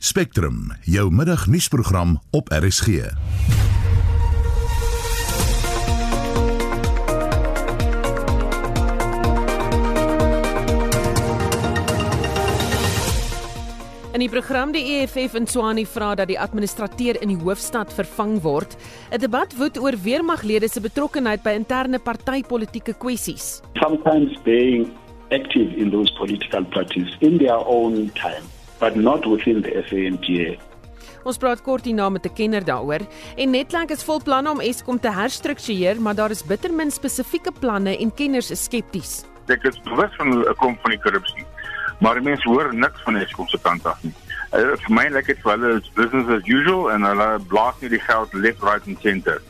Spectrum, jou middagnuusprogram op RSG. In die program die EFF in Swani vra dat die administrateur in die hoofstad vervang word. 'n Debat woed oor weermaglede se betrokkeheid by interne partytetiese kwessies. Sometimes being active in those political parties in their own time, but not within the SANDA. Ons praat kort hierna met 'n kenner daaroor en Netlank is vol planne om Eskom te herstruktureer, maar daar is bitter min spesifieke planne en kenners is skepties. Ek is bewus van 'n kom van die korrupsie, maar mense hoor niks van Eskom se kant af nie. Uh, vir my lyk dit vir hulle is business as usual en hulle blaas nie die geld left, right and center.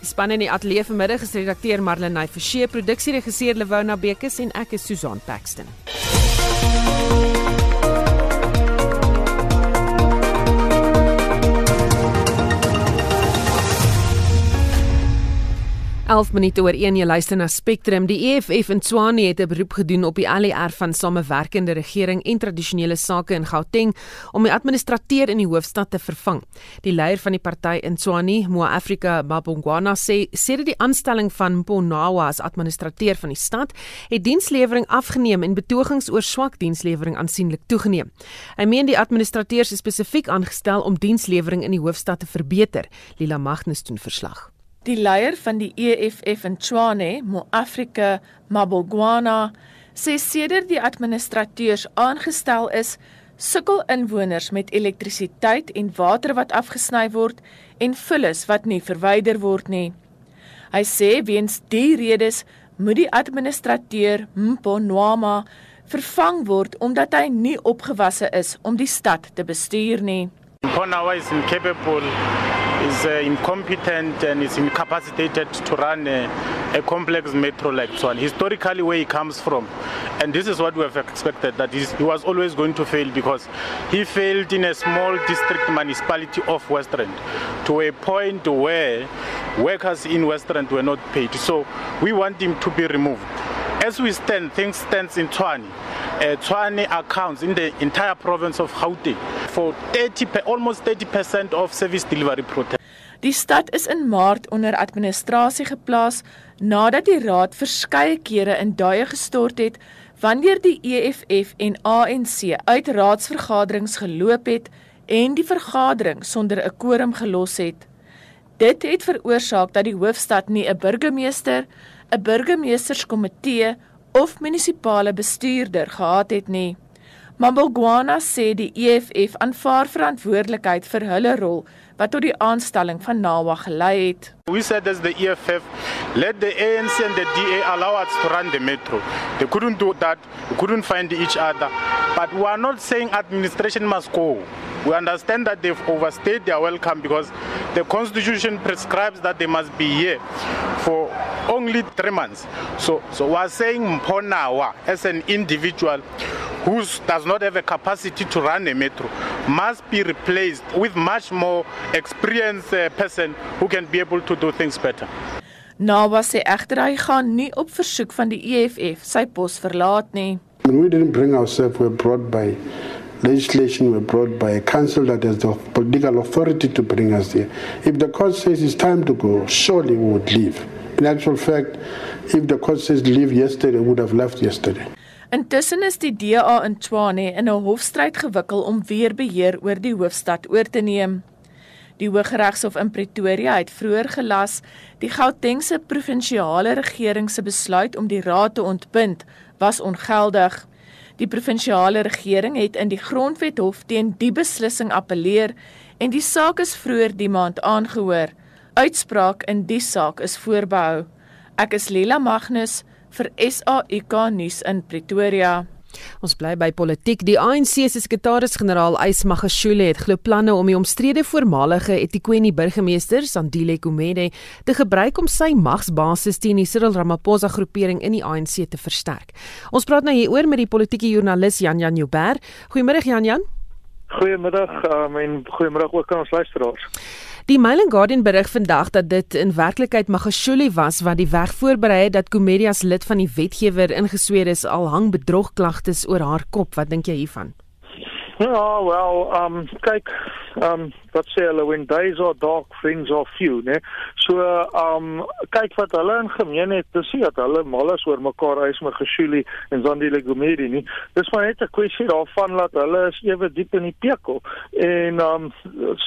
Die span in die ateljee vanmiddag is redakteur Marlenae Forsie, produksieregisseur Lewona Bekes en ek is Susan Paxton. 11 minute oor 1 jy luister na Spectrum. Die EFF in Tshwane het 'n beroep gedoen op die ALR van samewerkende regering en tradisionele sake in Gauteng om die administrateur in die hoofstad te vervang. Die leier van die party in Tshwane, Mo Africa Mabongwana sê sedert die aanstelling van Mponawa as administrateur van die stad, het dienslewering afgeneem en betogings oor swak dienslewering aansienlik toegeneem. Hy meen die administrateur is spesifiek aangestel om dienslewering in die hoofstad te verbeter. Lila Magnus doen verslag. Die leier van die EFF in Tshwane, Mo-Afrika Mabogwana, sê sedert die administrateurs aangestel is, sukkel inwoners met elektrisiteit en water wat afgesny word en vullis wat nie verwyder word nie. Hy sê weens die redes moet die administrateur Mponwama vervang word omdat hy nie opgewasse is om die stad te bestuur nie. Mponawa is incapable is uh, incompetent and is incapacitated to run a, a complex metro like this one. Historically, where he comes from, and this is what we have expected that he was always going to fail because he failed in a small district municipality of Western to a point where workers in Western were not paid. So we want him to be removed. As we stand, things stands in Tshwane. Uh, Tshwane accounts in the entire province of Gauteng for 30 almost 30% of service delivery protest. Die stad is in Maart onder administrasie geplaas nadat die raad verskeie kere in duie gestort het wanneer die EFF en ANC uit raadsvergaderings geloop het en die vergadering sonder 'n quorum gelos het. Dit het veroorsaak dat die hoofstad nie 'n burgemeester, 'n burgemeesterskomitee of munisipale bestuurder gehad het nie. Mambogwana sê die EFF aanvaar verantwoordelikheid vir hulle rol wat tot die aanstelling van Nawa gelei het. We said as the EFF let the ANC and the DA allow us to run the metro. They couldn't do that. We couldn't find each other. But we are not saying administration must go. We understand that they've overstayed their welcome because the constitution prescribes that they must be here for only three months. So, so we are saying Mponawa as an individual who does not have a capacity to run a metro must be replaced with much more experienced uh, person who can be able to do things better. Nawa sê egter hy gaan nie op versoek van die EFF sy pos verlaat nie. We didn't bring ourselves we were brought by legislation were brought by a council that has the political authority to bring us there. If the court says it's time to go, surely we would leave. In actual fact, if the court says leave yesterday, we would have left yesterday. Intussen is die DA in Tshwane in 'n hofstryd gewikkel om weer beheer oor die hoofstad oor te neem. Die Hooggeregshof in Pretoria het vroeër gelas die Gautengse provinsiale regering se besluit om die raad te ontbind was ongeldig. Die provinsiale regering het in die Grondwethof teen die beslissing appeleer en die saak is vroeër die maand aangehoor. Uitspraak in die saak is voorbehou. Ek is Lela Magnus vir SAK nuus in Pretoria. Ons bly by politiek. Die ANC se sekretaris-generaal Ys Magashule het glo planne om die omstrede voormalige eThekwini burgemeester Sandile Kumede te gebruik om sy magsbasis teen die Cyril Ramaphosa groepering in die ANC te versterk. Ons praat nou hieroor met die politieke joernalis Jan Jan Joubert. Goeiemôre Jan Jan. Goeiemiddag um, en goeiemôre ook aan ons luisteraars. Die Mail and Guardian berig vandag dat dit in werklikheid Magashule was wat die weg voorberei het dat Komedias lid van die wetgewer ingesweer is al hang bedrogklagtes oor haar kop. Wat dink jy hiervan? Ja, wel, ehm um, kyk, ehm um, wat sê hulle when days are dark, friends are few, né? So, ehm um, kyk wat hulle in gemeen het, dis nie dat hulle mal is oor mekaar Eismer Geshuli en Zandile Gumedi nie. Dis maar net 'n kwessie daarvan dat hulle is ewe diep in die pekel en ehm um,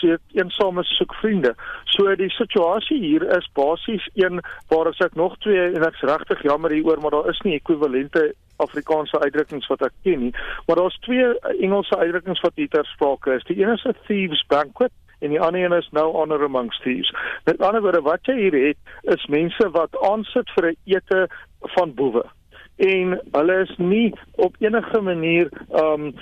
sê eensame soek vriende. So die situasie hier is basies een waar as ek nog twee en ek's regtig jammer hieroor, maar daar is nie ekwivalente Afrikaanse uitdrukkings wat ek ken nie, maar daar's twee Engelse uitdrukkings wat hier ter sprake is. Die een is 'n thieves banquet en die ander een is no honor amongst thieves. Met ander woorde wat jy hier het is mense wat aansit vir 'n ete van boewe en hulle is nie op enige manier um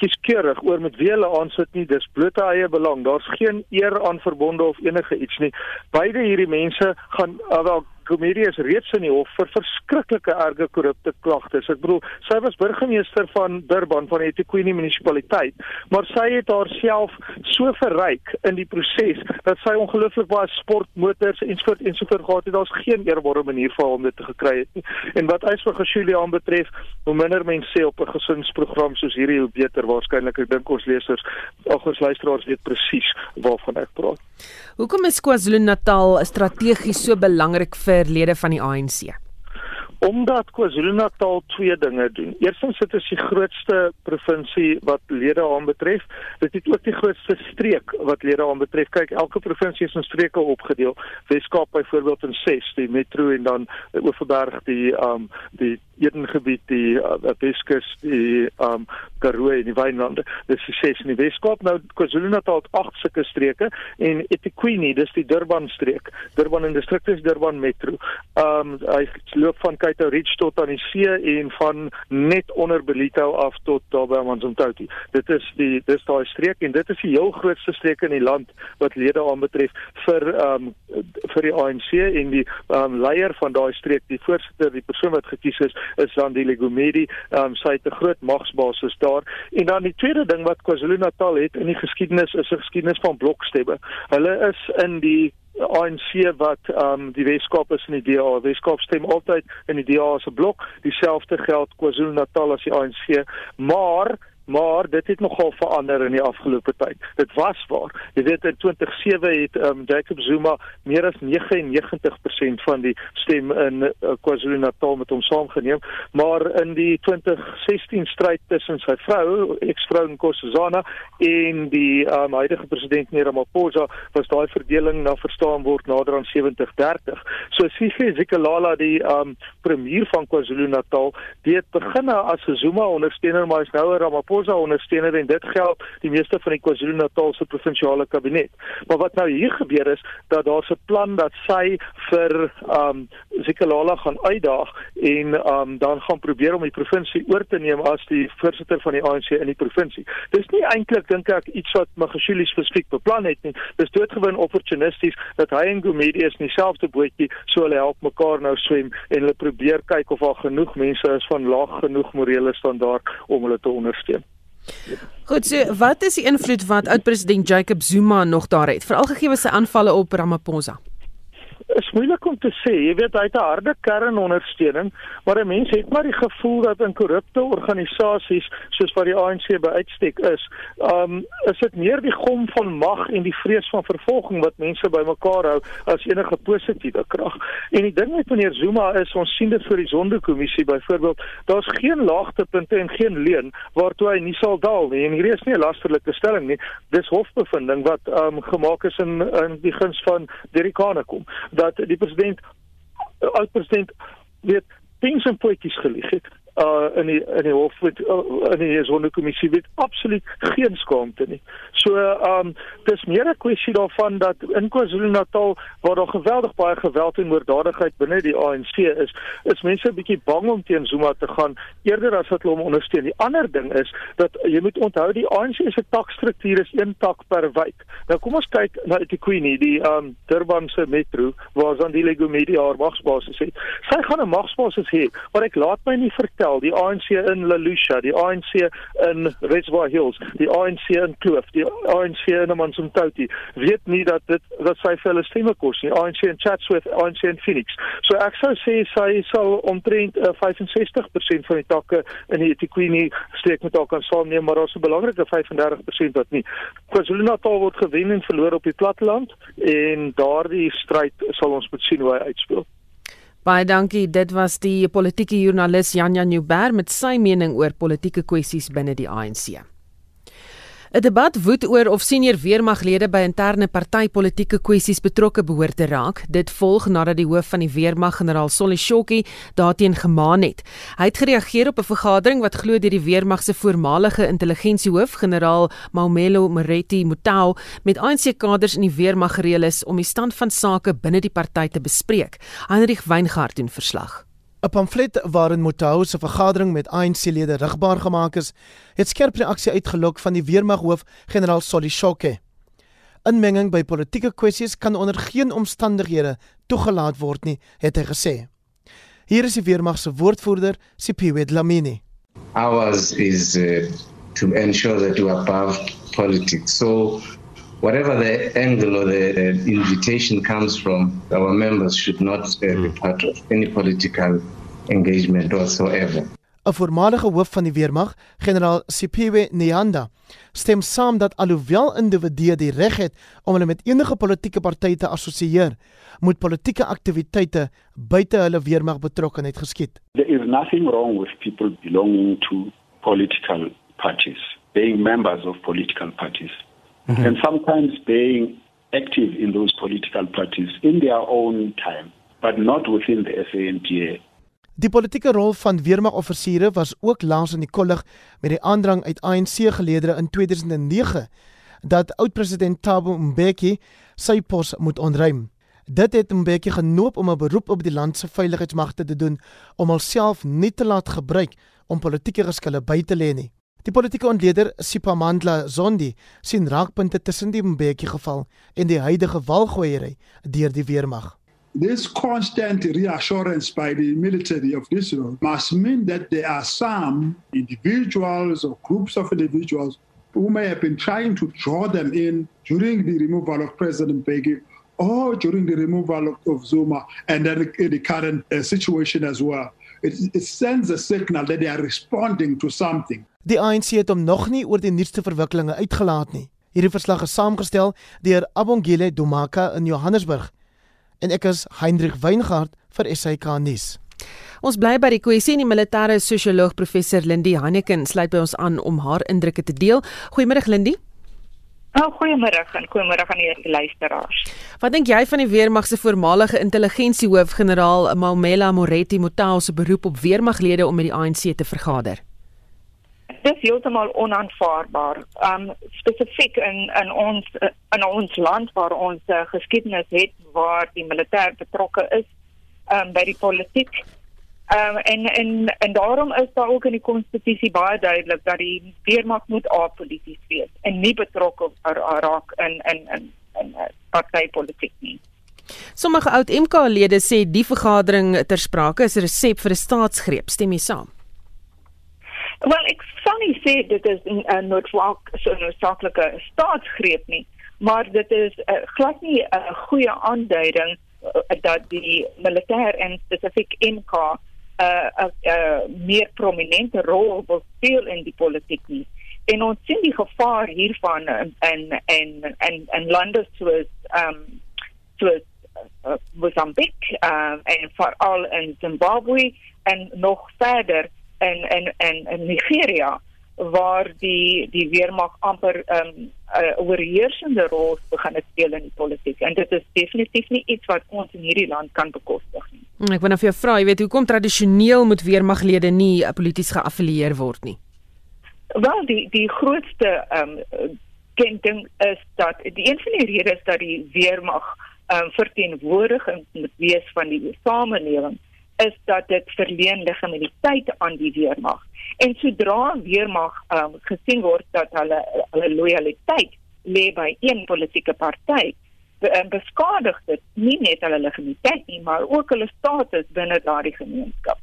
kieskeurig oor met wie hulle aansit nie dis blote eie belang daar's geen eer aan verbonde of enige iets nie beide hierdie mense gaan uh, wel Komedie is reeds in die hof vir verskriklike erge korrupte klagtes. Ek bedoel, sy was burgemeester van Durban van die eThekwini munisipaliteit, maar sy het haarself so verryk in die proses dat sy ongelooflik baie sportmotors ensovoorts ensovoorts gehad het. Daar's geen eerbare manier vir hom dit te gekry het nie. En wat eis vir Gesjuliaan betref, hoe minder mense sê op 'n gesinsprogram soos hierdie, hoe beter waarskynlik. Ek dink ons lesers, ag ons luisteraars weet presies waarvan ek praat. Hoekom is KwaZulu-Natal strategies so belangrik vir lede van die ANC? Omdat KwaZulu-Natal twee dinge doen. Eerstens dit is die grootste provinsie wat lede aanbetref. Dit is ook die grootste streek wat lede aanbetref. Kyk, elke provinsie is in streke opgedeel. Weskaap byvoorbeeld in 6, die metro en dan Oeverberg, die um die Edengebied, die uh, Weskus, die um Karoo en die Wynlande. Dis die 6 in die Weskaap. Nou KwaZulu-Natal het 8 sulke streke en eThekwini, dis die Durban streek. Durban en distrik is Durban metro. Um hy loop van Kaito Ridge tot aan die see en van net onder Belito af tot daar by Amanzimtoti. Dit is die dis daai streek en dit is die heel grootste streek in die land wat lede aanbetref vir um vir die ANC en die um leier van daai streek, die voorsitter, die persoon wat gekies is, is Zandile Gumedi. Um sy het 'n groot magsbasis daar. En dan die tweede ding wat KwaZulu-Natal het in die geskiedenis is 'n geskiedenis van blokstemme. Hulle is in die ANC wat ehm um, die Weskaap is in die DA. Weskaap stem altyd in die DA se blok. Dieselfde geld KwaZulu-Natal as die ANC, maar maar dit het nogal verander in die afgelope tyd. Dit was waar. Jy weet in 2007 het um, Jacob Zuma meer as 99% van die stem in uh, KwaZulu-Natal met hom saamgeneem, maar in die 2016 stryd tussen sy vrou, eksvrou Nkosazana en die um, huidige president Ramaphosa was daai verdeling na verstaan word nader aan 70-30. So Sife Zikalala die um, premier van KwaZulu-Natal, dit begin as 'n Zuma ondersteuner maar is nou 'n Ramaphosa Ramaphosa ondersteuner en dit geld die meeste van die KwaZulu-Natal se provinsiale kabinet. Maar wat nou hier gebeur is dat daar 'n plan dat sy vir um Zikalala gaan uitdaag en um dan gaan probeer om die provinsie oor te neem as die voorsitter van die ANC in die provinsie. Dis nie eintlik dink ek iets wat Magashule spesifiek beplan het nie. Dis doodgewoon opportunisties dat hy en Gumede is in dieselfde bootjie, so hulle help mekaar nou swem en hulle probeer kyk of daar genoeg mense is van laag genoeg morele standaard om hulle te ondersteun. Goed, so wat is die invloed wat oud-president Jacob Zuma nog daar het, veral gegee sy aanvalle op Ramaphosa? Is moeilik om te sê. Jy weet hy het 'n harde kernondersteuning, maar 'n mens het maar die gevoel dat in korrupte organisasies soos wat die ANC by uitstek is, um is dit meer die gom van mag en die vrees van vervolging wat mense bymekaar hou as enige positiewe krag. En die ding met meneer Zuma is ons sien dit vir die Sonderkommissie byvoorbeeld, daar's geen laagtepunte en geen leuen waartoe hy nie sal daal nie. En hier is nie 'n lasterlike stelling nie. Dis hofbevinding wat um gemaak is in in die guns van Derikane kom dat die president oud president weet tens en poetjies gelieg het uh in die in die hof met uh, in die sondekommissie weet absoluut geen skaamte nie. So um dis meer 'n kwessie daarvan dat in KwaZulu-Natal waar daar geweldig baie geweld en moorddadigheid binne die ANC is, is mense 'n bietjie bang om teen Zuma te gaan eerder as wat hulle hom ondersteun. Die ander ding is dat jy moet onthou die ANC se takstruktuur is een tak per wijk. Nou kom ons kyk na eThekwini, die um Durban se metro waar Zandile Gumede haar magsbasis het. Sy gaan 'n magsbasis hê, maar ek laat my nie vertel Sahel, die ANC in Lalusha, die ANC in Reservoir Hills, die ANC in Kloof, die ANC in Amanzimtoti, weet nie dat dit wat sy vir hulle stemme kos nie. ANC in Chatsworth, ANC in Phoenix. So ek sou sê sy sal omtrent uh, 65% van die takke in die eThekwini streek met haar kan saamneem, maar daar's 'n belangrike 35% wat nie. KwaZulu-Natal word gewen en verloor op die platteland en daardie stryd sal ons moet sien hoe hy uitspeel. Baie dankie. Dit was die politieke joernalis Janja Nieuwberg met sy mening oor politieke kwessies binne die ANC. 'n Debat woed oor of senior weermaglede by interne partytetiese kwessies betrokke behoort te raak. Dit volg nadat die hoof van die weermag, generaal Solly Shokki, daarteen gemaan het. Hy het gereageer op 'n vergadering wat glo deur die weermag se voormalige intelligensiehoof, generaal Maumelo Moretti Mutau, met ANC-kaders in die weermag gereël is om die stand van sake binne die party te bespreek. Heinrich Weingart doen verslag. 'n Pamflet waarin Motau se vergadering met ANC-lede rigbaar gemaak is, het skerp reaksie uitgelok van die weermaghoof generaal Solishoke. Inmenging by politieke kwessies kan onder geen omstandighede toegelaat word nie, het hy gesê. Hier is die weermag se woordvoerder, Sipiwe Dlamini. Ours is uh, to ensure that we are above politics. So whatever the angle or the invitation comes from, our members should not uh, be hmm. part of any political engagement whatsoever. 'n Voormalige hoof van die weermag, generaal Siphiwe Nyanda, stem saam dat alhoewel individue die reg het om hulle met enige politieke party te assosieer, moet politieke aktiwiteite buite hulle weermag betrokkenheid geskied. There is nothing wrong with people belonging to political parties, being members of political parties mm-hmm. and sometimes being active in those political parties in their own time, but not within the SANDA. Die politieke rol van weermagoffisiere was ook laas in die kollig met die aandrang uit ANC-geleedere in 2009 dat oud-president Thabo Mbeki sy pos moet ontruim. Dit het Mbeki genoop om 'n beroep op die land se veiligheidsmagte te doen om homself nie te laat gebruik om politieke geskille by te lê nie. Die politieke ontleder Sipamandla Zondi sien raakpunte tussen die Mbeki geval en die huidige walgooiery deur die weermag. This constant reassurance by the military of Israel must mean that there are some individuals or groups of individuals who may have been trying to draw them in during the removal of President Mbeki or during the removal of Zuma and then in the current uh, situation as well. It, it sends a signal that they are responding to something. Die ANC het hom nog nie oor die nuutste verwikkelinge uitgelaat nie. Hierdie verslag is saamgestel deur Abongile Domaka in Johannesburg. En ek is Hendrik Weingart vir SAK nuus. Ons bly by die kwessie en die militêre sosioloog professor Lindie Hanneken sluit by ons aan om haar indrukke te deel. Goeiemôre Lindie. Oh, goeiemôre en goeiemôre aan die luisteraars. Wat dink jy van die weermag se voormalige intelligensiehoof generaal Maumela Moretti Motao se beroep op weermaglede om met die ANC te vergader? dit is heeltemal onaanvaarbaar. Um spesifiek in in ons in ons land waar ons uh, geskiedenis het waar die militêr betrokke is um by die politiek. Um en en en daarom is daar ook in die konstitusie baie duidelik dat die weermag moet apolities wees en nie betrokke raak in in in in uh, partytetiek nie. Sommige oud MK-lede sê die vergadering ter sprake is 'n resep vir 'n staatsgreep. Stem jy saam? Wel, ek sal nie sê dit is 'n uh, noodwalk so 'n noodsaaklike staatsgreep nie, maar dit is uh, glad nie 'n uh, goeie aanduiding uh, dat die militêr en spesifiek NK 'n uh, uh, meer prominente rol wil speel in die politiek nie. En ons sien die gevaar hiervan in in in in, in lande soos ehm um, soos uh, Mozambique uh, en veral in Zimbabwe en nog verder in in in in Nigeria waar die die weermag amper 'n um, oorheersende rol begin speel in die politiek en dit is definitief nie iets wat ons in hierdie land kan bekostig nie. Hmm, ek wil nou vir jou vra, jy weet hoekom tradisioneel moet weermaglede nie uh, polities geaffilieer word nie? Wel die die grootste ehm um, kenting is dat die een van die redes dat die weermag ehm um, verteenwoordiging moet wees van die samelewing is dat dit verleen legitimiteit aan die weermag. En sodra weermag um, gesien word dat hulle hulle lojaliteit lê by een politieke party, ehm, beskadig dit nie net hulle legitimiteit nie, maar ook hulle status binne daardie gemeenskap.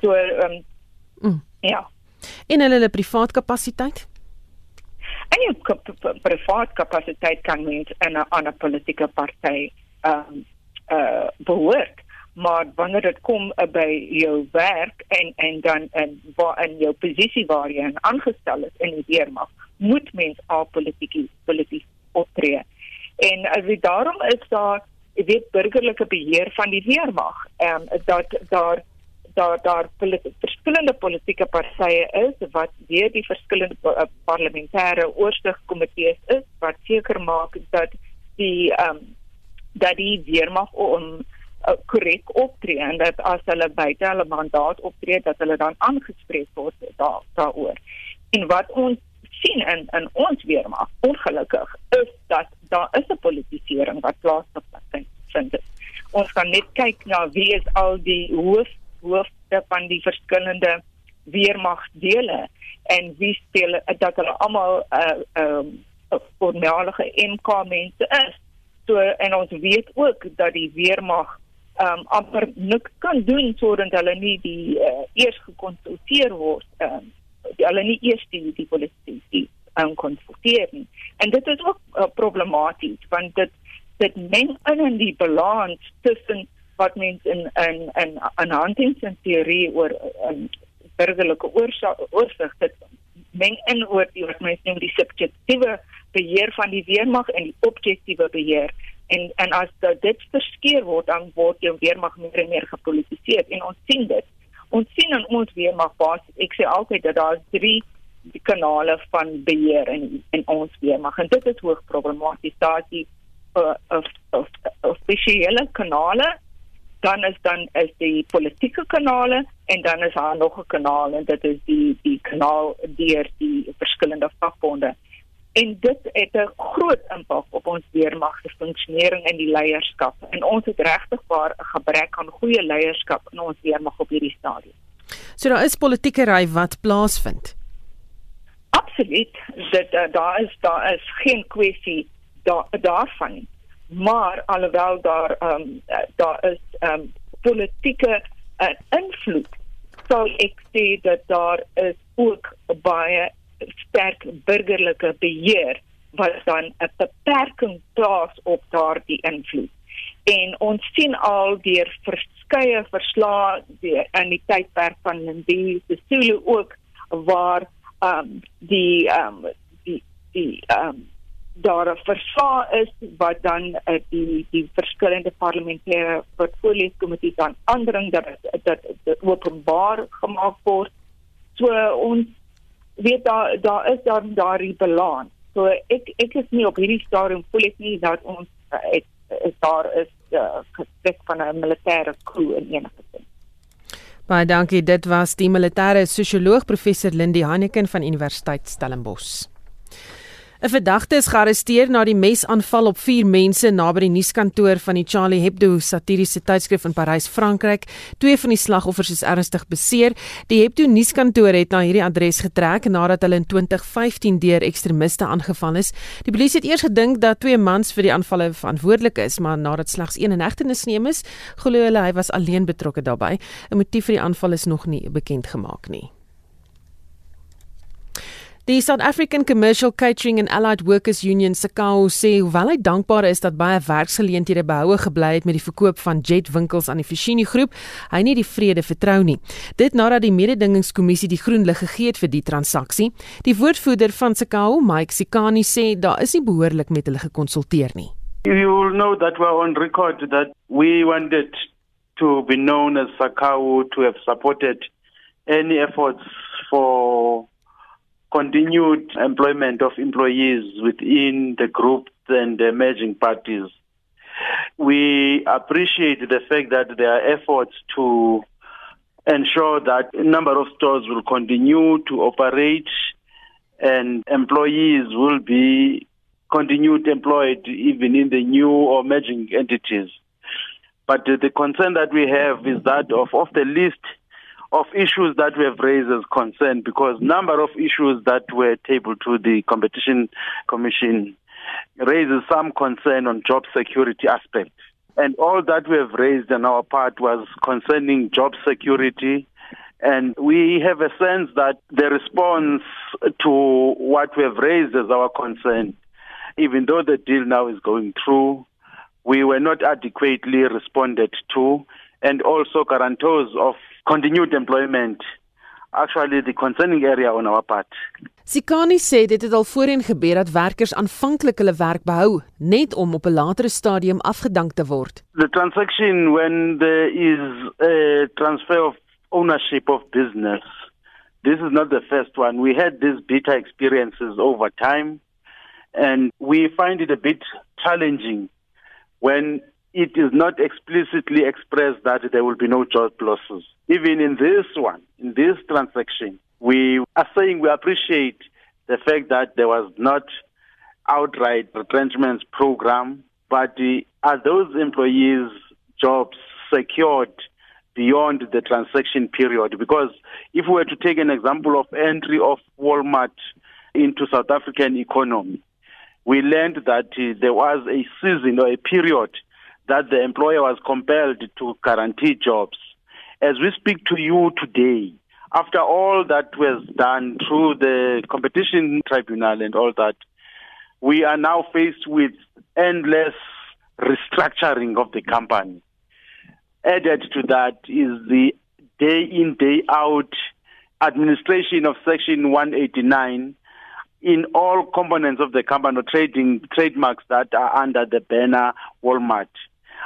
So um, Mm. Ja. En hulle hulle privaat kapasiteit? En jou privaat kapasiteit kan mens in 'n ander politieke party ehm um, uh behoort maar wanneer dit kom uh, by jou werk en en dan waar in jou posisie waar jy aangestel is in die weermag moet mens al politiek optree. En as dit daarom is daar jy weet burgerlike beheer van die weermag en um, dat daar daar daar politi verskillende politieke partye is wat deur die verskillende uh, parlementêre oorsigkomitees is wat seker maak dat die ehm um, dat die weermag om uh, korrek optree en dat as hulle buite hulle mandaat optree dat hulle dan aangespreek word daar daaroor. En wat ons sien in in ons weermag ongelukkig is dat daar is 'n politisering wat plaasvind. Ons kan net kyk na wie is al die hoof hoofde van die verskillende weermagdele en wie speel dat hulle almal 'n uh, um, MK mense is So en ons weet ook dat die weermag um, amper niks kan doen sodat hulle nie die uh, eers gekonsulteer word um, hulle nie eers die die polisie die um, konsulteer nie. En dit is ook uh, problematies want dit dit meng in in die balans tussen wat mens in in in aan Huntington teorie oor um, burgerlike oorsig dit meng in oor die wat mens noem die subjektiewe beheer van die weermag en die objektiewe beheer en en as dit verskeer word dan word jou weermag meer en meer gepolitiseer. En ons sien dit. Ons sien in ons weermag basies ek sê altyd dat daar drie kanale van beheer in in ons weermag. En dit is hoogs problematies. Daar is die uh, of of offisiële kanale dan is dan is die politieke kanale en dan is daar nog 'n kanaal en dit is die die kanaal deur die verskillende vakbonde. En dit het 'n groot impak ons weermag se funksionering en die leierskap en ons het regtig waar 'n gebrek aan goeie leierskap in ons weermag op hierdie stadium. So daar is politieke ry wat plaasvind. Absoluut. Dit uh, daar is daar is geen kwessie daar daarvan. Maar alhoewel daar ehm um, daar is ehm um, politieke uh, invloed sou ek sê dat daar is ook baie sterk burgerlike beheer wat dan 'n beperking plaas op daardie invloed. En ons sien al deur verskeie verslae deur in die tydperk van Lindie se Sulu ook waar ehm um, die ehm um, die die ehm um, daar 'n verslag is wat dan uh, die die verskillende parlementêre portfolio komitees dan aandring dat dat dit openbaar gemaak word. So ons weet daar daar is daar daardie balans. So ek ek is nie op hierdie stadium voel ek nie dat ons uh, het, is daar is uh, gesprek van 'n militêre crew in enige sin. Baie dankie. Dit was die militêre sosioloog professor Lindie Hanneken van Universiteit Stellenbosch. 'n Verdagte is gearresteer na die mesaanval op 4 mense naby die nuuskantoor van die Charlie Hebdo satiriese tydskrif in Parys, Frankryk. Twee van die slagoffers is ernstig beseer. Die Hebdo nuuskantoor het na hierdie adres getrek nadat hulle in 2015 deur ekstremiste aangeval is. Die polisie het eers gedink dat twee mans vir die aanvalle verantwoordelik is, maar nadat slegs een in hegtenis geneem is, glo hulle hy was alleen betrokke daarbey. 'n Motief vir die aanval is nog nie bekend gemaak nie. Die South African Commercial Catering and Allied Workers Union SACAO sê hoewel hy dankbaar is dat baie werksgeleenthede behoue gebly het met die verkoop van jetwinkels aan die Fishini groep, hy nie die vrede vertrou nie. Dit nadat die mededingingskommissie die groen lig gegee het vir die transaksie. Die woordvoerder van SACAO, Mike Sikani, sê daar is nie behoorlik met hulle gekonsulteer nie. You will know that we are on record that we wanted to be known as SACAO to have supported any efforts for continued employment of employees within the group and the emerging parties. We appreciate the fact that there are efforts to ensure that a number of stores will continue to operate and employees will be continued employed even in the new or emerging entities. But the concern that we have is that of, of the list of issues that we have raised as concern because number of issues that were tabled to the competition commission raises some concern on job security aspect and all that we have raised on our part was concerning job security. And we have a sense that the response to what we have raised as our concern, even though the deal now is going through, we were not adequately responded to, and also guarantors of continued employment. Actually, the concerning area on our part. Sikani sê dit het al voorheen gebeur dat werkers aanvanklik hulle werk behou net om op 'n latere stadium afgedank te word. The transaction when there is a transfer of ownership of business. This is not the first one. We had these bitter experiences over time, and we find it a bit challenging when it is not explicitly expressed that there will be no job losses. Even in this one, in this transaction, we are saying we appreciate the fact that there was not outright retrenchment program, but the, are those employees' jobs secured beyond the transaction period. Because if we were to take an example of entry of Walmart into South African economy, we learned that uh, there was a season or a period that the employer was compelled to guarantee jobs. As we speak to you today, after all that was done through the competition tribunal and all that, we are now faced with endless restructuring of the company. Added to that is the day in, day out administration of Section 189 in all components of the company, trading trademarks that are under the banner Walmart.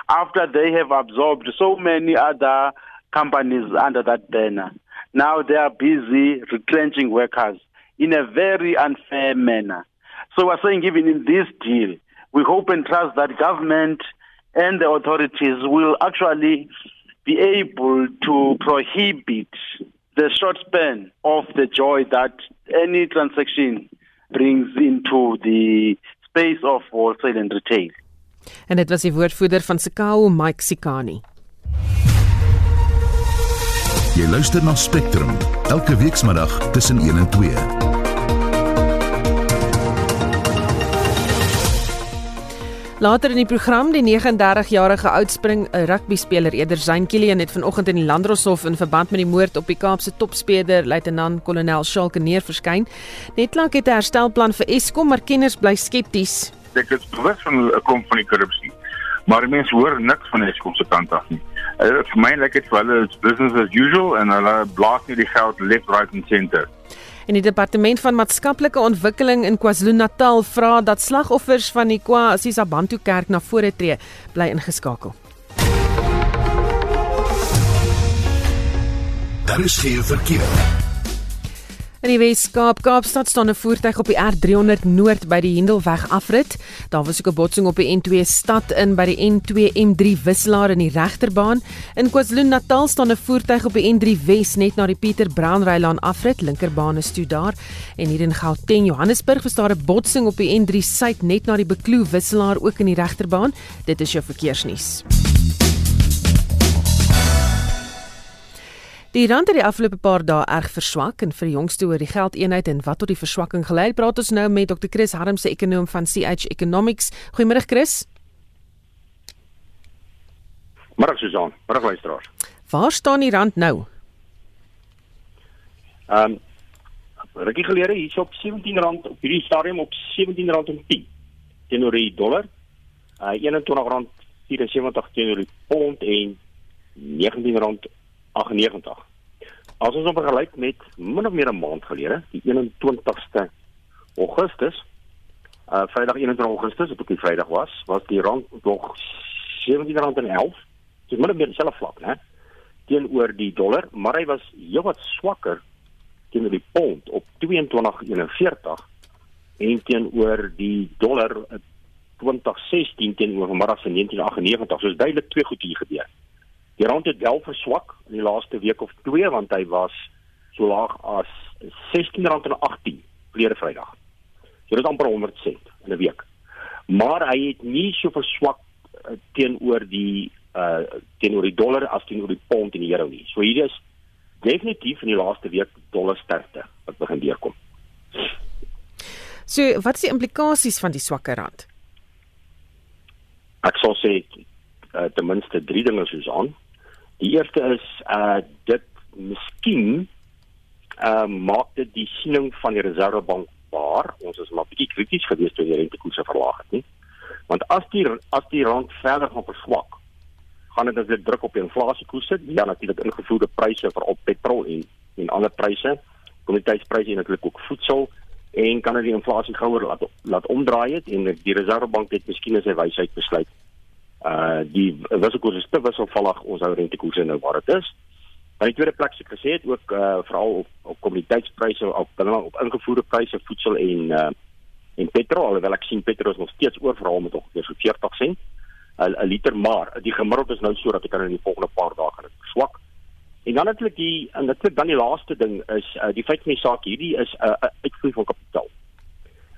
After they have absorbed so many other companies under that banner, now they are busy retrenching workers in a very unfair manner. So we're saying even in this deal, we hope and trust that government and the authorities will actually be able to prohibit the short span of the joy that any transaction brings into the space of wholesale and retail. En dit was die woordvoerder van Sekao Mike Sikani. Jy luister na Spectrum elke weekmiddag tussen 1 en 2. Later in die program die 39-jarige oudspring rugby speler Eder Zain Kilian het vanoggend in die Landdroshof in verband met die moord op die Kaapse topspeler luitenant kolonel Shalke neer verskyn. Netlank het 'n herstelplan vir Eskom, maar kenners bly skepties. Ek is bewus van 'n kom van die korrupsie. Maar mense hoor niks van Eskom se kant af nie. Uh, vir my lyk dit vir hulle is business as usual en hulle blaas nie die geld left right and center. En die departement van maatskaplike ontwikkeling in KwaZulu-Natal vra dat slagoffers van die KwaZulu-Natal kerk na vore tree, bly ingeskakel. Daar is geen verkeer. In die Weskaap, Kaapstad staan 'n voertuig op die R300 Noord by die Hendelweg afrit. Daar was ook 'n botsing op die N2 stad in by die N2 M3 wisselaar in die regterbaan. In KwaZulu-Natal staan 'n voertuig op die N3 Wes net na die Pieter Brown Rylaan afrit, linkerbaan is toe daar. En hier in Gauteng, Johannesburg, was daar 'n botsing op die N3 suid net na die Bekloo wisselaar ook in die regterbaan. Dit is jou verkeersnuus. Die rand het die afgelope paar dae erg verswak en vir die jongste oor die geldeenheid en wat tot die verswakking gelei het, praat ons nou met Dr. Chris Harmse, ekonom van CH Economics. Goeiemôre Chris. Môre Susan, môre luisteraars. Waar staan die rand nou? Ehm um, rukkie gelede hier op R17 op hierdie stadium op R17.10 teenoor die dollar. Uh R21.74 teenoor die pond en R19 98. As ons op vergelyk met min of meer 'n maand gelede, die 21ste Augustus, uh Vrydag 21 Augustus, op die Vrydag was, was die rand nog R17.11. Dit moet meer self vlak, né? Teenoor die dollar, maar hy was heelwat swakker teenoor die pond op 22.41 en teenoor die dollar 2016 teenoor middag se 1998. So is duidelik twee goed hier gebeur. Die rand het wel verswak in die laaste week of twee want hy was so laag as R16.18 verlede Vrydag. So dit is amper 100 sent in 'n week. Maar hy het nie so verswak uh, teenoor die uh teenoor die dollar as teenoor die pond en die euro nie. So hier is definitief in die laaste week dollar sterkte wat begin deurkom. So wat is die implikasies van die swakker rand? Ek sou sê uh, ten minste drie dinge soos aan. Die eerste is uh dit miskien uh, maak dit die siening van die Reservebank waar ons is maar bietjie krities geweest toe die rentekoerse verlaag het nie. Want as die as die rand verder gaan verswak, gaan dit natuurlik druk op die inflasiekoers sit, ja natuurlik ingevoerde pryse vir op petrol en en ander pryse, kommoditeitspryse en natuurlik ook voedsel en kan dit die inflasie gouer laat laat omdraai het en die Reservebank het miskien as hy wysheid besluit. Uh die wisselkoers is te wisselvallig, ons hou rentekoerse nou waar dit is. Maar die tweede plek se gesê het ook uh veral op op kommoditeitspryse op op ingevoerde pryse voedsel en uh en petrol, alhoewel ek sien petrol is nog steeds oorverhaal met ongeveer so 40 sent 'n liter maar die gemiddeld is nou so dat ek kan in die volgende paar dae gaan dit swak. En dan natuurlik die en natuurlik dan die laaste ding is uh, die feit van die saak hierdie is 'n uh, uitvloei van kapitaal.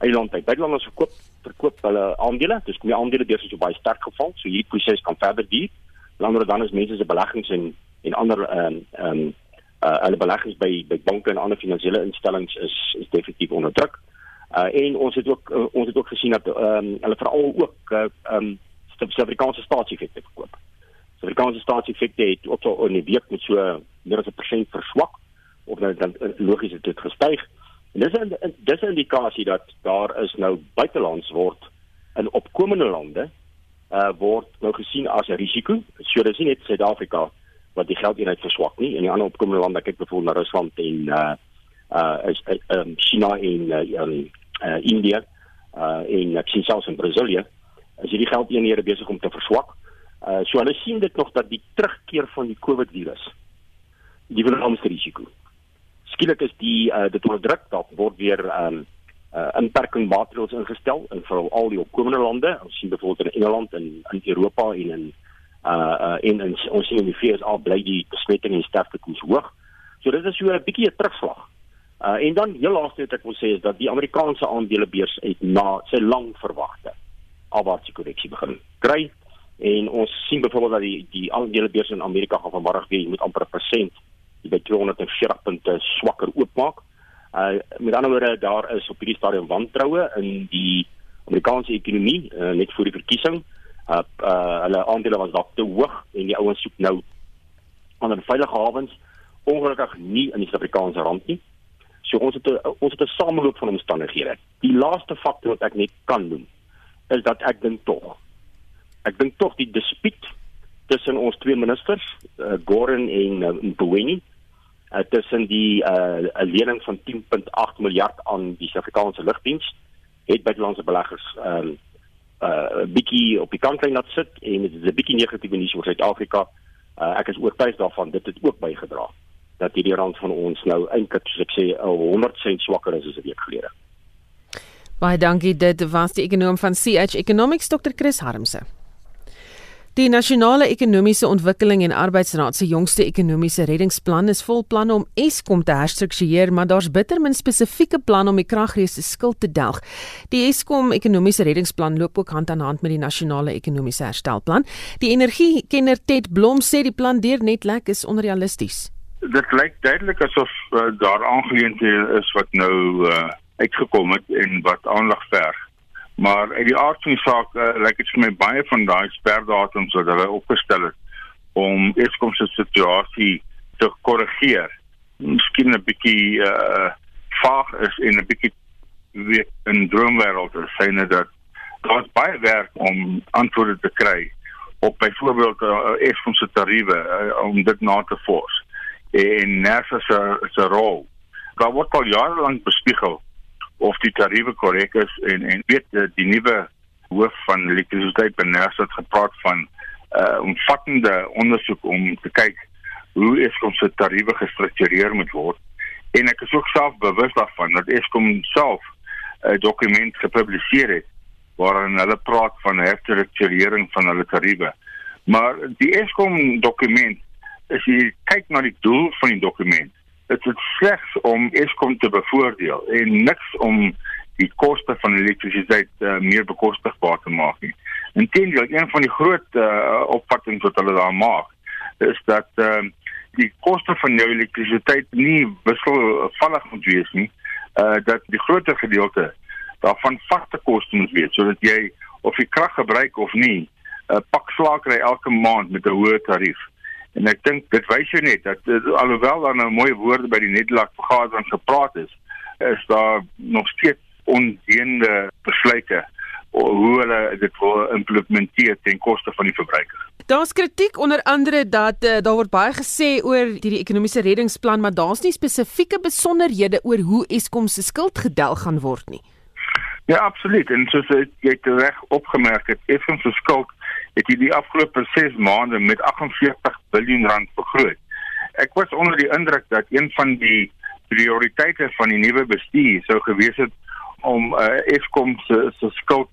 Eiland by buitelanders verkoop verkoop hulle aandele, dis kom die aandelebeurs is so baie sterk geval, so hierdie proses kan verder duur. Langer dan is mense se beleggings en en ander ehm um, ehm um, uh, hulle beleggings by by banke en ander finansiële instellings is is definitief onder druk. Uh en ons het ook uh, ons het ook gesien dat ehm um, hulle veral ook ehm uh, um, Suid-Afrikaanse staatseffekte verkoop. Suid-Afrikaanse staatseffekte het ook al in die week met so meer as 'n persent verswak of nou dan logies het dit gestyg. En dis 'n dis 'n indikasie dat daar is nou buitelands word in opkomende lande uh word nou gesien as 'n risiko. So dis nie net Suid-Afrika wat die geldeenheid verswak nie. In die ander opkomende lande, kyk byvoorbeeld na Rusland en uh uh is um, China en uh, um, uh India uh en ek sien selfs in Brasilië is hierdie geldeenhede besig om te verswak. Uh so hulle sien dit nog dat die terugkeer van die COVID virus die vernaamste risiko. Skielik is die uh dit onder druk dat word weer um uh inperking maatreëls ingestel in veral al die opkomende lande. Ons sien byvoorbeeld in Engeland en in Europa en in uh uh in, in ons sien in die VS bly die besmetting en sterfte koers hoog. So dit is so 'n bietjie 'n terugslag. Uh en dan heel laaste wat ek wil sê is dat die Amerikaanse aandelebeurs het na sy lang verwagte afwaartse korreksie begin kry en ons sien byvoorbeeld dat die die aandelebeurs in Amerika gaan vanmiddag weer met amper 'n persent die by 240 punte swakker oopmaak. Uh met ander woorde daar is op hierdie stadium wantroue in die Amerikaanse ekonomie uh, net voor die verkiesing. Uh, uh hulle aandele was dalk te hoog en die ouens soek nou ander veilige hawens ongelukkig nie in die Suid-Afrikaanse rand nie. So ons het 'n ons het 'n sameloop van omstandighede. Die laaste faktor wat ek net kan noem is dat ek dink tog ek dink tog die dispuut tussen ons twee ministers uh, Gordon en uh, Mboweni uh, tussen die uh, lening van 10.8 miljard aan die Suid-Afrikaanse lugdiens het buitelandse beleggers um, uh, 'n bietjie op die kantlyn laat sit en dit is 'n bietjie negatiewe nuus oor Suid-Afrika uh, ek is oortuig daarvan dit het ook bygedra dat hierdie rand van ons nou eintlik soos ek sê 100 sent swakker is as 'n week gelede Baie dankie. Dit was die ekonom van CH Economics Dr. Chris Harmse. Die nasionale ekonomiese ontwikkeling en arbeidsraad se jongste ekonomiese reddingsplan is vol planne om Eskom te herstruktureer, maar daar's bitter min spesifieke planne om die kragrees se skuld te delg. Die Eskom ekonomiese reddingsplan loop ook hand aan hand met die nasionale ekonomiese herstelplan. Die energiekenner Ted Blom sê die plan deur net lek is onrealisties. Dit lyk duidelik asof uh, daar aangeleenthede is wat nou uh, uitgekom het en wat aandag verg. Maar uit die aard van die saak uh, lyk dit vir my baie van daai sperdatums wat hulle opgestel het om Eskom se situasie te korrigeer. Miskien 'n bietjie uh vaag is en 'n bietjie weer in droomwêreld is syne dat daar's baie werk om antwoorde te kry op byvoorbeeld uh, Eskom se tariewe uh, om dit na te vors en Nersa se se rol. Daar word al jare lank bespiegel of die tariewe korrek is en en weet eh, die nuwe hoof van elektrisiteit by Nersa het gepraat van 'n uh, omvattende ondersoek om te kyk hoe Eskom se tariewe gestruktureer moet word. En ek is ook self bewus daarvan dat Eskom self 'n dokument gepubliseer het waarin hulle praat van herstrukturering van hulle tariewe. Maar die Eskom dokument as jy kyk na die doel van die dokument dit is slegs om Eskom te bevoordeel en niks om die koste van elektrisiteit uh, meer bekostigbaar te maak nie. Inteendeel, een van die groot uh, opvattings wat hulle daar maak, is dat uh, die koste van jou elektrisiteit nie wisselvallig moet wees nie, uh, dat die groter gedeelte daarvan vaste koste moet wees sodat jy of jy krag gebruik of nie, 'n uh, pak slaag kry elke maand met 'n hoë tarief En ek dink dit wys jou net dat uh, alhoewel daar nou mooi woorde by die Nederland vergadering gepraat is, is daar nog steeds ondeende besluite hoe hulle dit wil implementeer ten koste van die verbruiker. Daar's kritiek onder andere dat uh, daar word baie gesê oor hierdie ekonomiese reddingsplan, maar daar's nie spesifieke besonderhede oor hoe Eskom se skuld gedel gaan word nie. Ja, absoluut. En soos jy reg opgemerk het, Eskom se skuld het hierdie afgelope 6 maande met 48 miljard rand vergroot. Ek was onder die indruk dat een van die prioriteite van die nuwe bestuur sou gewees het om uh, Eskom se se skuld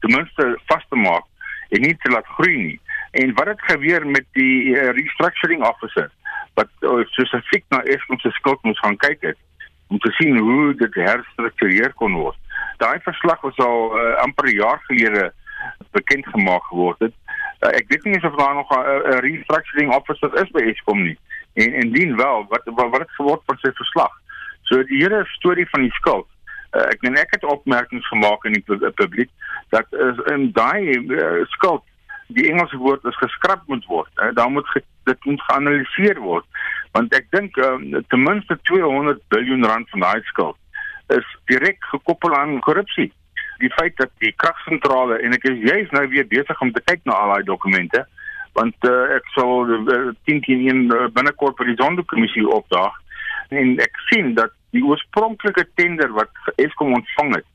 ten minste vas te maak en nie te laat groei nie. En wat het gebeur met die uh, restructuring officer wat uh, spesifiek na Eskom se skuld moes gaan kyk het om te sien hoe dit herstruktureer kon word. Daai verslag was al uh, amper 'n jaar gelede bekend gemaak geword het. Uh, ek weet nie of daar nog 'n restructuring officer is by Eskom nie. En indien wel, wat wat, wat het geword van sy verslag? So die hele storie van die skuld uh, ek net ek het opmerkings gemaak in die publiek dat is in daai uh, skuld die Engelse woord is geskraap moet word. Uh, daar moet ge, dit moet geanaliseer word want ek dink um, ten minste 200 miljard rand van daai skuld is direk gekoppel aan korrupsie. Die feit dat die kragsentrale en ek is juis nou weer besig om te kyk na al daai dokumente want uh, ek sal uh, 10 teen 1 uh, binnekort vir die sondekommissie opdaag en ek sien dat die oorspronklike tender wat Eskom ontvang het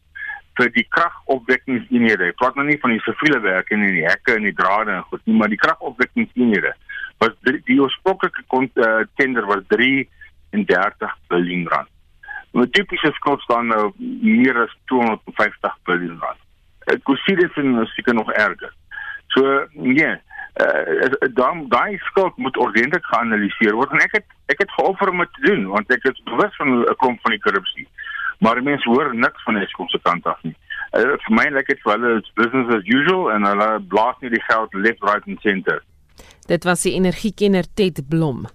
vir die kragopwekkingseenhede. Ek praat nou nie van die siviele werk en die hekke en die drade en goed nie, maar die kragopwekkingseenhede was die, die oorspronklike uh, tender was 33 miljard rand. Nou tipiese skuld staan nou meer as 250 miljard rand. Ek kon sien dit is seker nog erger. So nee, uh, dan daai skuld moet ordentlik geanaliseer word en ek het ek het geoffer om dit te doen want ek is bewus van 'n klomp van die korrupsie. Maar mense hoor niks van Eskom se kant af nie. Uh, vir my lyk dit vir hulle is business as usual en hulle blaas nie die geld left right and center. Dit was die energiekenner Ted Blom.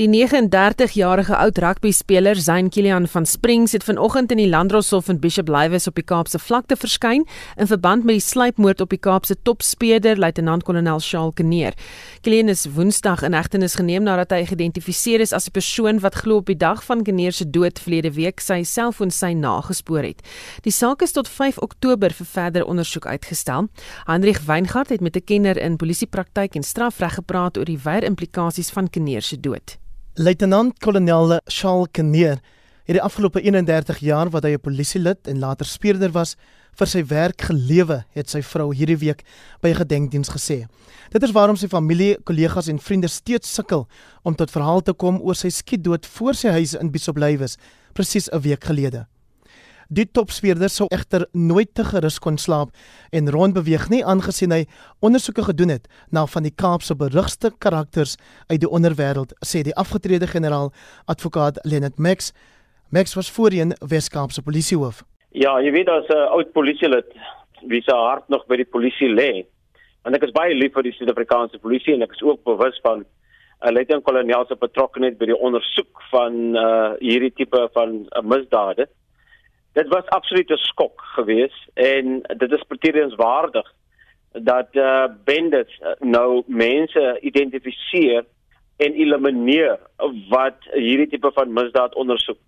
Die 39-jarige oud rugbyspeler Zain Kilian van Springs het vanoggend in die Landdroshof in Bishop Lywes op die Kaapse vlakte verskyn in verband met die sluipmoord op die Kaapse topspeler luitenant-kolonel Charles Kneer. Kilian is Woensdag in hegtenis geneem nadat hy geïdentifiseer is as 'n persoon wat glo op die dag van Kneer se dood verlede week sy selfoon sy nagespoor het. Die saak is tot 5 Oktober vir verdere ondersoek uitgestel. Hendrik Weingart het met 'n kenner in polisiepraktyk en strafreg gepraat oor die wye implikasies van Kneer se dood. Luitenant-kolonel Charles Kneer het die afgelope 31 jaar wat hy 'n polisielid en later speurder was, vir sy werk gelewe, het sy vrou hierdie week by 'n gedenkdiens gesê. Dit is waarom sy familie, kollegas en vriende steeds sukkel om tot verhaal te kom oor sy skietdood voor sy huis in Bisoplywes presies 'n week gelede. Die topspeurder sou egter nooit te gerus kon slaap en rondbeweeg nie aangesien hy ondersoeke gedoen het na van die Kaapse berugste karakters uit die onderwêreld, sê die afgetrede generaal advokaat Lenet Max. Max was voorheen Wes-Kaapse polisiehoof. Ja, jy weet as 'n uh, oud polisielid wie se hart nog by die polisie lê. En ek is baie lief vir die Suid-Afrikaanse polisie en ek is ook bewus van uh, luitenant-kolonel se betrokkeheid by die ondersoek van uh, hierdie tipe van uh, misdade dit was absoluut 'n skok geweest en dit is pretenswaardig dat eh uh, bendes uh, nou mense identifiseer en elimineer wat hierdie tipe van misdaad ondersoek.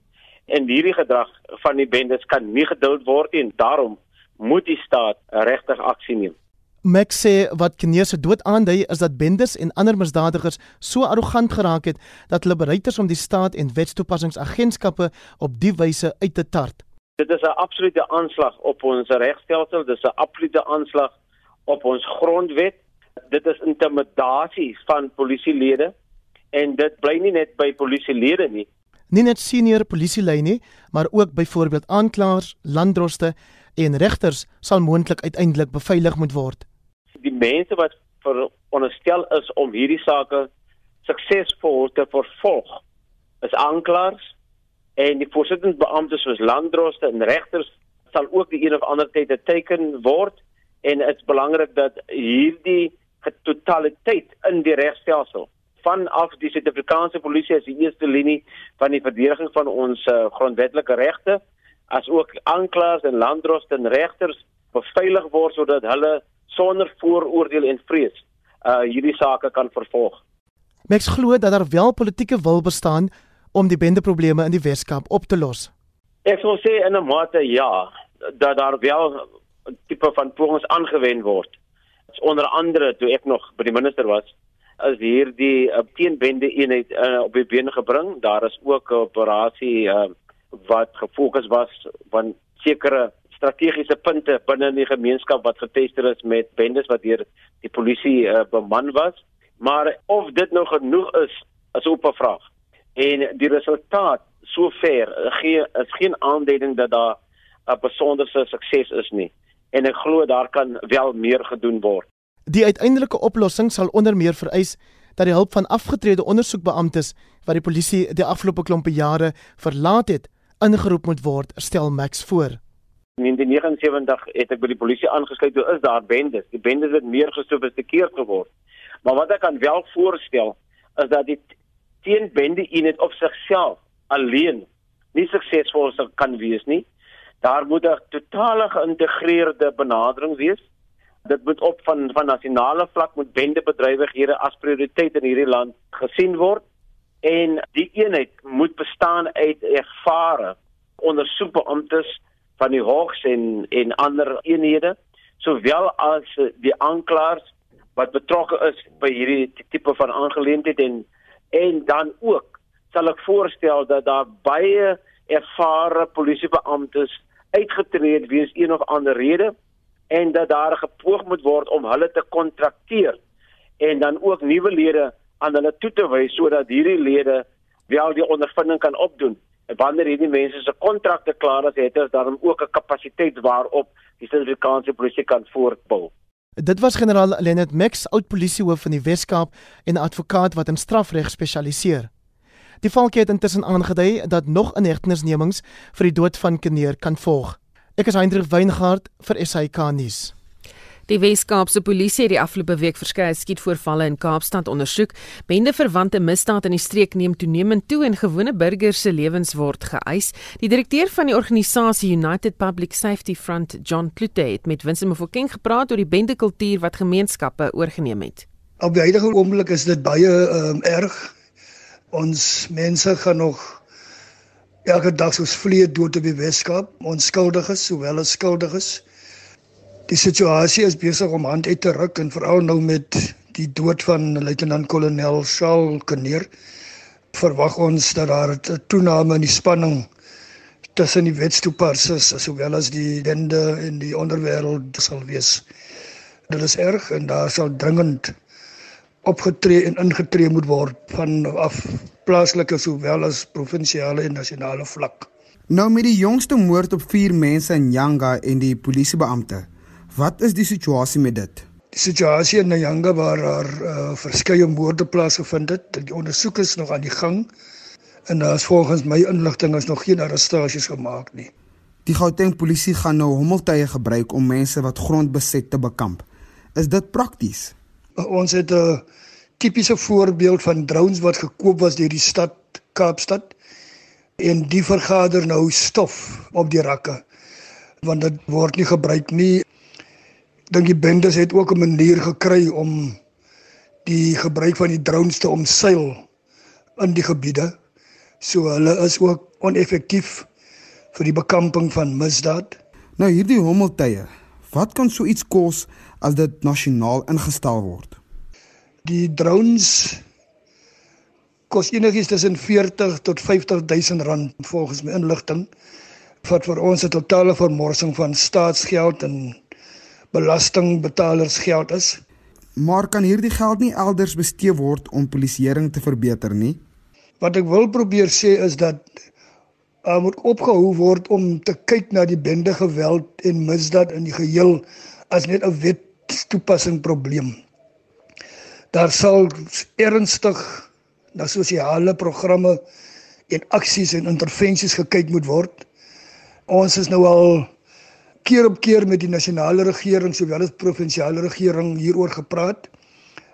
En hierdie gedrag van die bendes kan nie geduld word en daarom moet die staat regtig aksie neem. Max sê wat Kneer se dood aandui is dat bendes en ander misdadigers so arrogant geraak het dat hulle bereid is om die staat en wetstoepassingsagentskappe op die wyse uit te tart. Dit is 'n absolute aanslag op ons regstelsel, dit is 'n absolute aanslag op ons grondwet. Dit is intimidasie van polisielede en dit bly nie net by polisielede nie. Nie net senior polisielede nie, maar ook byvoorbeeld aanklaers, landdroste en regters sal moontlik uiteindelik beveilig moet word. Die mense wat veronderstel is om hierdie sake suksesvol te vervolg, is aanklaers, en die voorsittende beamptes soos landdroste en regters sal ook die een of ander tyd geteken word en dit is belangrik dat hierdie totaliteit in die regstelsel vanaf die Suid-Afrikaanse polisie as die eerste linie van die verdediging van ons uh, grondwetlike regte as ook aanklaers en landdroste en regters beveilig word sodat hulle sonder vooroordeel en vrees uh hierdie sake kan vervolg. Meks glo dat daar wel politieke wil bestaan om die bendeprobleme in die Weskaap op te los. Ek sou sê in 'n mate ja, dat daar wel tipe van pogings aangewend word. Onder andere toe ek nog by die minister was, is hierdie uh, teenbende eenheid uh, op die been gebring. Daar is ook 'n operasie uh, wat gefokus was van sekere strategiese punte binne in die gemeenskap wat getester is met bendes wat deur die polisie uh, beman was. Maar of dit nou genoeg is, is op 'n vraag. En die resultaat sover gee is geen aanduiding dat daar 'n besonderse sukses is nie. En ek glo daar kan wel meer gedoen word. Die uiteindelike oplossing sal onder meer vereis dat die hulp van afgetrede ondersoekbeamptes wat die polisie die afgelope klompe jare verlaat het, ingeroep moet word, stel Max voor. In 1979 het ek by die polisie aangesluit. Toe is daar bendes. Die bendes het meer gesofistikeerd geword. Maar wat ek kan wel voorstel is dat die teenbende eenheid op sigself alleen nie suksesvol kan wees nie. Daar moet 'n totale geïntegreerde benadering wees. Dit moet op van van nasionale vlak moet bendebedrywighede as prioriteit in hierdie land gesien word en die eenheid moet bestaan uit ervare ondersoekbeamptes van die hoogs en en ander eenhede sowel as die aanklaers wat betrokke is by hierdie tipe van aangeleentheid en en dan ook sal ek voorstel dat daar baie ervare polisiebeamptes uitgetree het weens een of ander rede en dat daar gepoog moet word om hulle te kontrakteer en dan ook nuwe lede aan hulle toe te wys sodat hierdie lede wel die ondervinding kan opdoen. En wanneer hierdie mense se kontrakte klaar is, het hulle dan ook 'n kapasiteit waarop die Suid-Afrikaanse polisie kan voortbou. Dit was generaal Lenet Mix, oud polisiehoof van die Wes-Kaap en 'n advokaat wat in strafreg spesialiseer. Die valke het intussen aangedui dat nog inhegtenisnemings vir die dood van Kneer kan volg. Ek is Hendrik Weingart vir SAK nuus. Die Wes-Kaapse polisie het die afgelope week verskeie skietvoorvalle in Kaapstad ondersoek. Bendeverwante misdaad in die streek neem toenemend toe en gewone burgers se lewens word geëis. Die direkteur van die organisasie United Public Safety Front, John Klute, het met Winston Mofokeng gepraat oor die bendekultuur wat gemeenskappe oorgeneem het. Op die huidige oomblik is dit baie um, erg. Ons mense gaan nog elke dag soos vliee dood op die Wes-Kaap, onskuldiges sowel as skuldiges. Die situasie is besig om hand uit te ruk en veral nou met die dood van luitenant-kolonel Shaul Kneer verwag ons dat daar 'n toename in die spanning tussen die wetstoepassers sowel as die dende in die onderwêreld sal wees. Dit is erg en daar sal dringend opgetree en ingetree moet word van af plaaslike sowel as provinsiale en nasionale vlak. Nou met die jongste moord op 4 mense in Yanga en die polisiebeampte Wat is die situasie met dit? Die situasie in Nyanga waar daar uh, verskeie moorde plaasgevind het, die ondersoek is nog aan die gang en daar is volgens my inligting is nog geen arrestasies gemaak nie. Die Gauteng polisie gaan nou hommeltuie gebruik om mense wat grond beset te bekamp. Is dit prakties? Uh, ons het 'n tipiese voorbeeld van drones wat gekoop was deur die stad Kaapstad en die vergader nou stof op die rakke want dit word nie gebruik nie dink die bendes het ook 'n manier gekry om die gebruik van die drones te omseil in die gebiede. So hulle is ook oneffektief vir die bekamping van misdaad. Nou hierdie hommeltuie, wat kan so iets kos as dit nasionaal ingestel word? Die drones kos enigiets tussen 40 tot 50000 rand volgens my inligting wat vir ons 'n totale vermorsing van staatsgeld en belastingbetalers geld is. Maar kan hierdie geld nie elders bestee word om polisieering te verbeter nie? Wat ek wil probeer sê is dat uh, moet opgehou word om te kyk na die bende geweld en misdaad in die geheel as net 'n wet toepassing probleem. Daar sal ernstig na sosiale programme en aksies en intervensies gekyk moet word. Ons is nou al keer op keer met die nasionale regering sowel as provinsiale regering hieroor gepraat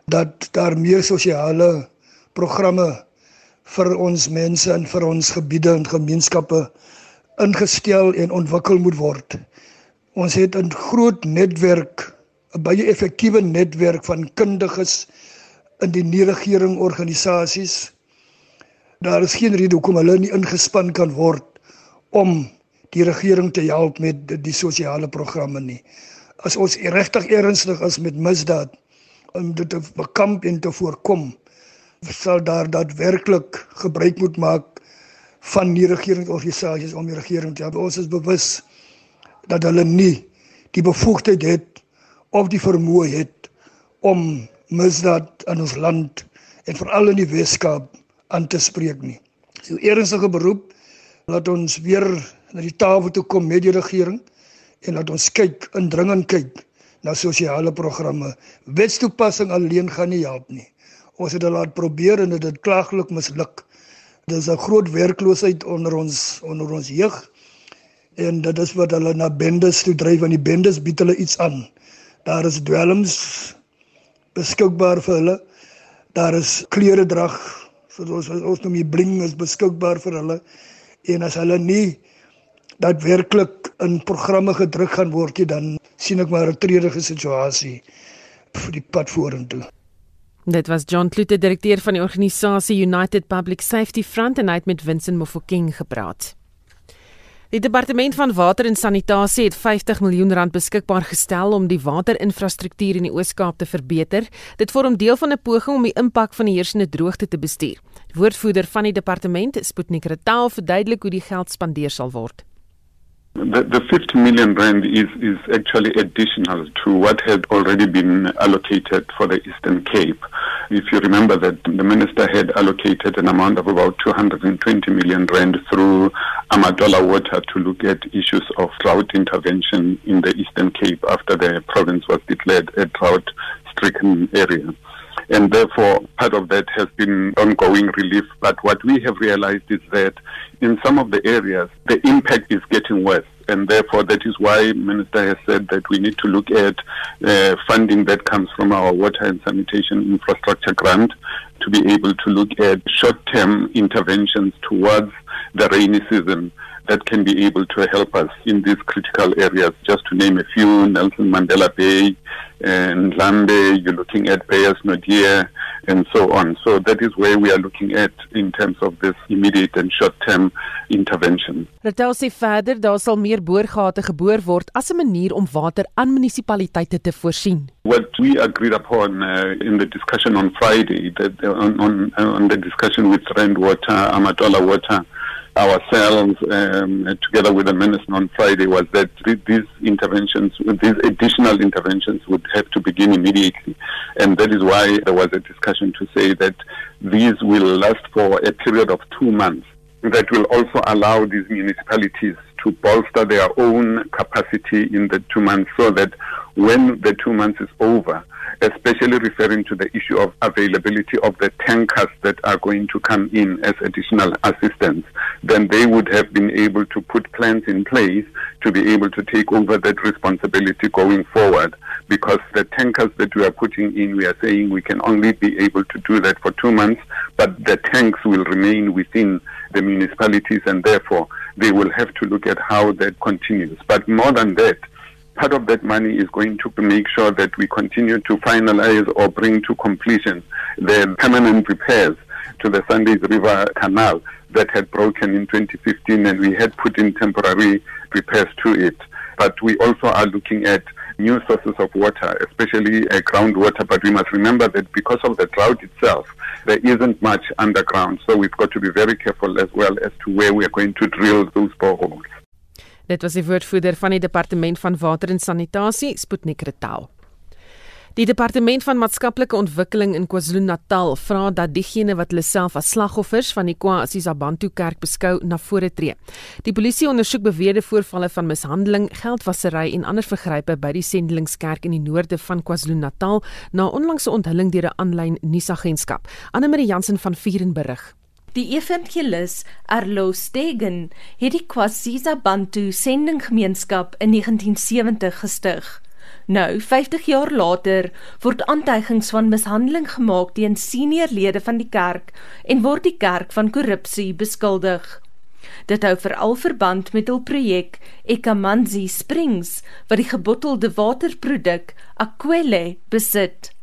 dat daar meer sosiale programme vir ons mense en vir ons gebiede en gemeenskappe ingestel en ontwikkel moet word. Ons het 'n groot netwerk, 'n baie effektiewe netwerk van kundiges in die nie-regering organisasies. Daar is geen rede hoekom hulle nie ingespan kan word om die regering te help met die, sosiale programme nie. As ons regtig ernstig is met misdaad om dit te bekamp en te voorkom, sal daar daadwerklik gebruik moet maak van die regeringsorganisasies om die regering te help. Ons is bewus dat hulle nie die bevoegdheid het of die vermoë het om misdaad in ons land en veral in die Weskaap aan te spreek nie. So ernstige beroep laat ons weer na die tafel toe kom met die regering en laat ons kyk, indringend kyk na sosiale programme. Wetstoepassing alleen gaan nie help nie. Ons het dit laat probeer en dit het klaaglik misluk. Daar's 'n groot werkloosheid onder ons onder ons jeug en dit is wat hulle na bendes toe dryf want die bendes bied hulle iets aan. Daar is dwelms beskikbaar vir hulle. Daar is klere drag soos ons ons noem die bling is beskikbaar vir hulle. En as hulle nie daadwerklik in programme gedruk gaan word dan sien ek maar 'n treurige situasie vir die pad vorentoe. Dit was John Klute, direkteur van die organisasie United Public Safety Front en hy het met Vincent Mofokeng gepraat. Die departement van water en sanitasie het 50 miljoen rand beskikbaar gestel om die waterinfrastruktuur in die Oos-Kaap te verbeter. Dit vorm deel van 'n poging om die impak van die heersende droogte te bestuur. Die woordvoerder van die departement, Sputnik Retaal, verduidelik hoe die geld spandeer sal word. The, the 50 million rand is, is actually additional to what had already been allocated for the Eastern Cape. If you remember that the minister had allocated an amount of about 220 million rand through Amadola Water to look at issues of drought intervention in the Eastern Cape after the province was declared a drought stricken area and therefore part of that has been ongoing relief. But what we have realized is that in some of the areas, the impact is getting worse. And therefore, that is why Minister has said that we need to look at uh, funding that comes from our water and sanitation infrastructure grant to be able to look at short-term interventions towards the rainy season that can be able to help us in these critical areas. Just to name a few, Nelson Mandela Bay and Lambe, you're looking at Bayers Nodier and so on. So that is where we are looking at in terms of this immediate and short-term intervention. Ratel sê verder daar sal meer boorgate geboor word as 'n manier om water aan munisipaliteite te voorsien. What we agreed upon uh, in the discussion on Friday that uh, on on, on the discussion with Rand Water, Amadola Water ourselves um, together with the minister on Friday was that these interventions, these additional interventions would have to begin immediately. And that is why there was a discussion to say that these will last for a period of two months. That will also allow these municipalities to bolster their own capacity in the two months so that when the two months is over, especially referring to the issue of availability of the tankers that are going to come in as additional assistance, then they would have been able to put plans in place to be able to take over that responsibility going forward. Because the tankers that we are putting in, we are saying we can only be able to do that for two months, but the tanks will remain within the municipalities and therefore they will have to look at how that continues. But more than that, part of that money is going to make sure that we continue to finalize or bring to completion the permanent repairs to the Sundays River Canal that had broken in 2015 and we had put in temporary repairs to it. But we also are looking at new sources of water, especially uh, groundwater. But we must remember that because of the drought itself, there isn't much underground. So we've got to be very careful as well as to where we are going to drill those boreholes. Dit was die woordvoerder van die departement van water en sanitasie, Sputnik Retaal. Die departement van maatskaplike ontwikkeling in KwaZulu-Natal vra dat diegene wat hulle self as slagoffers van die KwaZulu-Natal kerk beskou na vore tree. Die polisie ondersoek beweerde voorvalle van mishandeling, geldwasery en ander vergrype by die Sendelingskerk in die noorde van KwaZulu-Natal na onlangse onthulling deur 'n aanlyn nuusagentskap. Anne Marie Jansen van Vuren berig. Die evangelis Arlo Stegen het die Kwasiza Bantu sendinggemeenskap in 1970 gestig. Nou, 50 jaar later, word aantuigings van mishandeling gemaak teen seniorlede van die kerk en word die kerk van korrupsie beskuldig. Dit hou veral verband met hul projek Ekamanzi Springs wat die gebottelde waterproduk Aquele besit.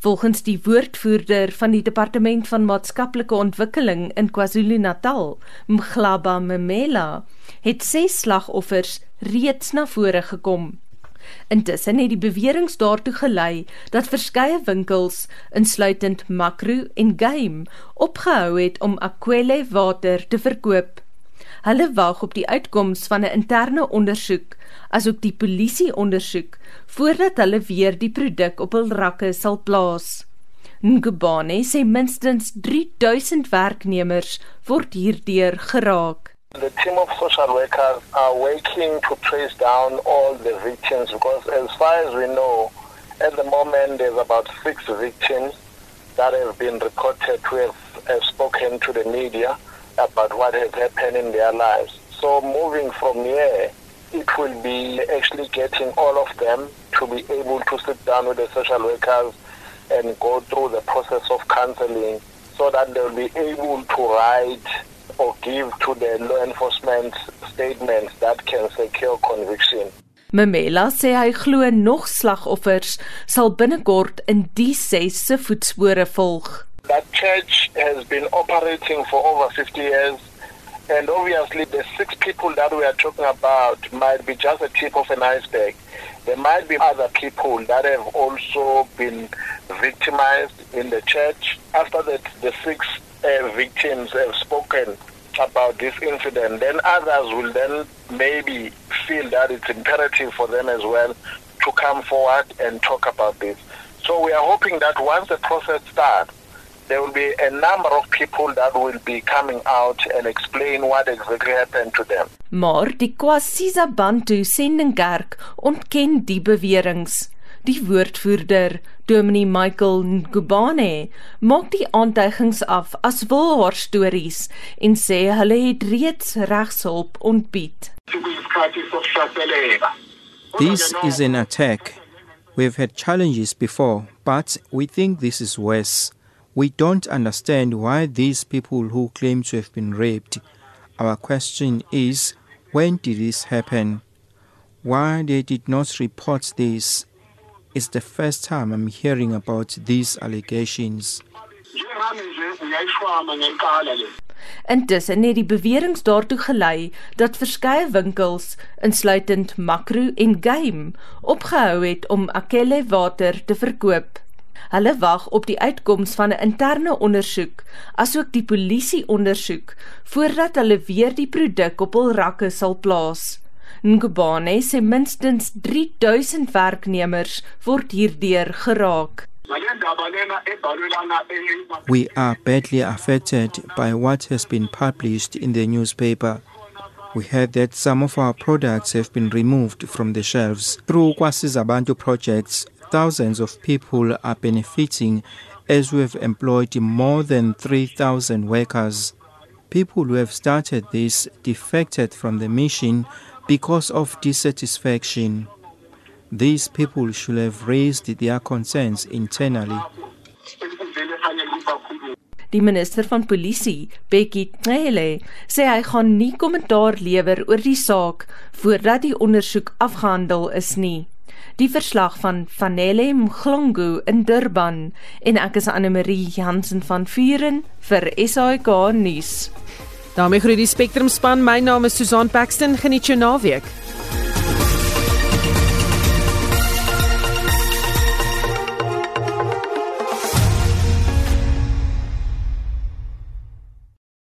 Volgens die woordvoerder van die Departement van Maatskaplike Ontwikkeling in KwaZulu-Natal, Mglaba Memela, het ses slagoffers reeds na vore gekom. Intussen het die beweringe daartoe gelei dat verskeie winkels, insluitend Makro en Game, opgehou het om Aquelle water te verkoop. Hulle wag op die uitkoms van 'n interne ondersoek, asook die polisie ondersoek, voordat hulle weer die produk op hul rakke sal plaas. Ngubane sê minstens 3000 werknemers word hierdeur geraak. The team of social workers are working to trace down all the victims because, as far as we know, at the moment there's about six victims that have been reported to have, have spoken to the media about what has happened in their lives. So, moving from here, it will be actually getting all of them to be able to sit down with the social workers and go through the process of counseling so that they'll be able to write or give to the law enforcement statements that can secure conviction. Memela sê hy glo nog slagoffers sal binnekort in die ses se voetspore volg. That church has been operating for over 50 years and obviously the six people that we are talking about might be just a tip of an iceberg. There might be other people that have also been victimized in the church after that the six uh, victims have spoken about this incident, then others will then maybe feel that it's imperative for them as well to come forward and talk about this. So we are hoping that once the process starts, there will be a number of people that will be coming out and explain what exactly happened to them. Maar die Kwasiza Bantu Sendingkerk ontken die beweringe. Die woordvoerder, Dominee Michael Ngubane, maak die aantuigings af as wilhaar stories en sê hulle het reeds regshulp ontbied. This is an attack. We've had challenges before, but we think this is worse. We don't understand why these people who claim to have been raped. Our question is, when did this happen? Why they did not report this It's the first time I'm hearing about these allegations. Intussen het die beweringe daartoe gelei dat verskeie winkels, insluitend Makro en Game, opgehou het om Akelle water te verkoop. Hulle wag op die uitkoms van 'n interne ondersoek, asook die polisie ondersoek, voordat hulle weer die produk op hul rakke sal plaas. Ngubane sê minstens 3000 werknemers word hierdeur geraak. We are badly affected by what has been published in the newspaper. We heard that some of our products have been removed from the shelves. Through Kwasizabantu projects, thousands of people are benefiting as we have employed more than 3,000 workers. People who have started this defected from the mission because of dissatisfaction. These people should have raised their concerns internally. Die minister van polisie, Bekkie Cele, sê hy gaan nie kommentaar lewer oor die saak voordat die ondersoek afgehandel is nie. Die verslag van Vanele Mglongo in Durban en ek is Anne Marie Jansen van Vuren vir SAK nuus. daarmee groet die Spectrum span. My naam is Susan Paxton. Geniet jou naweek.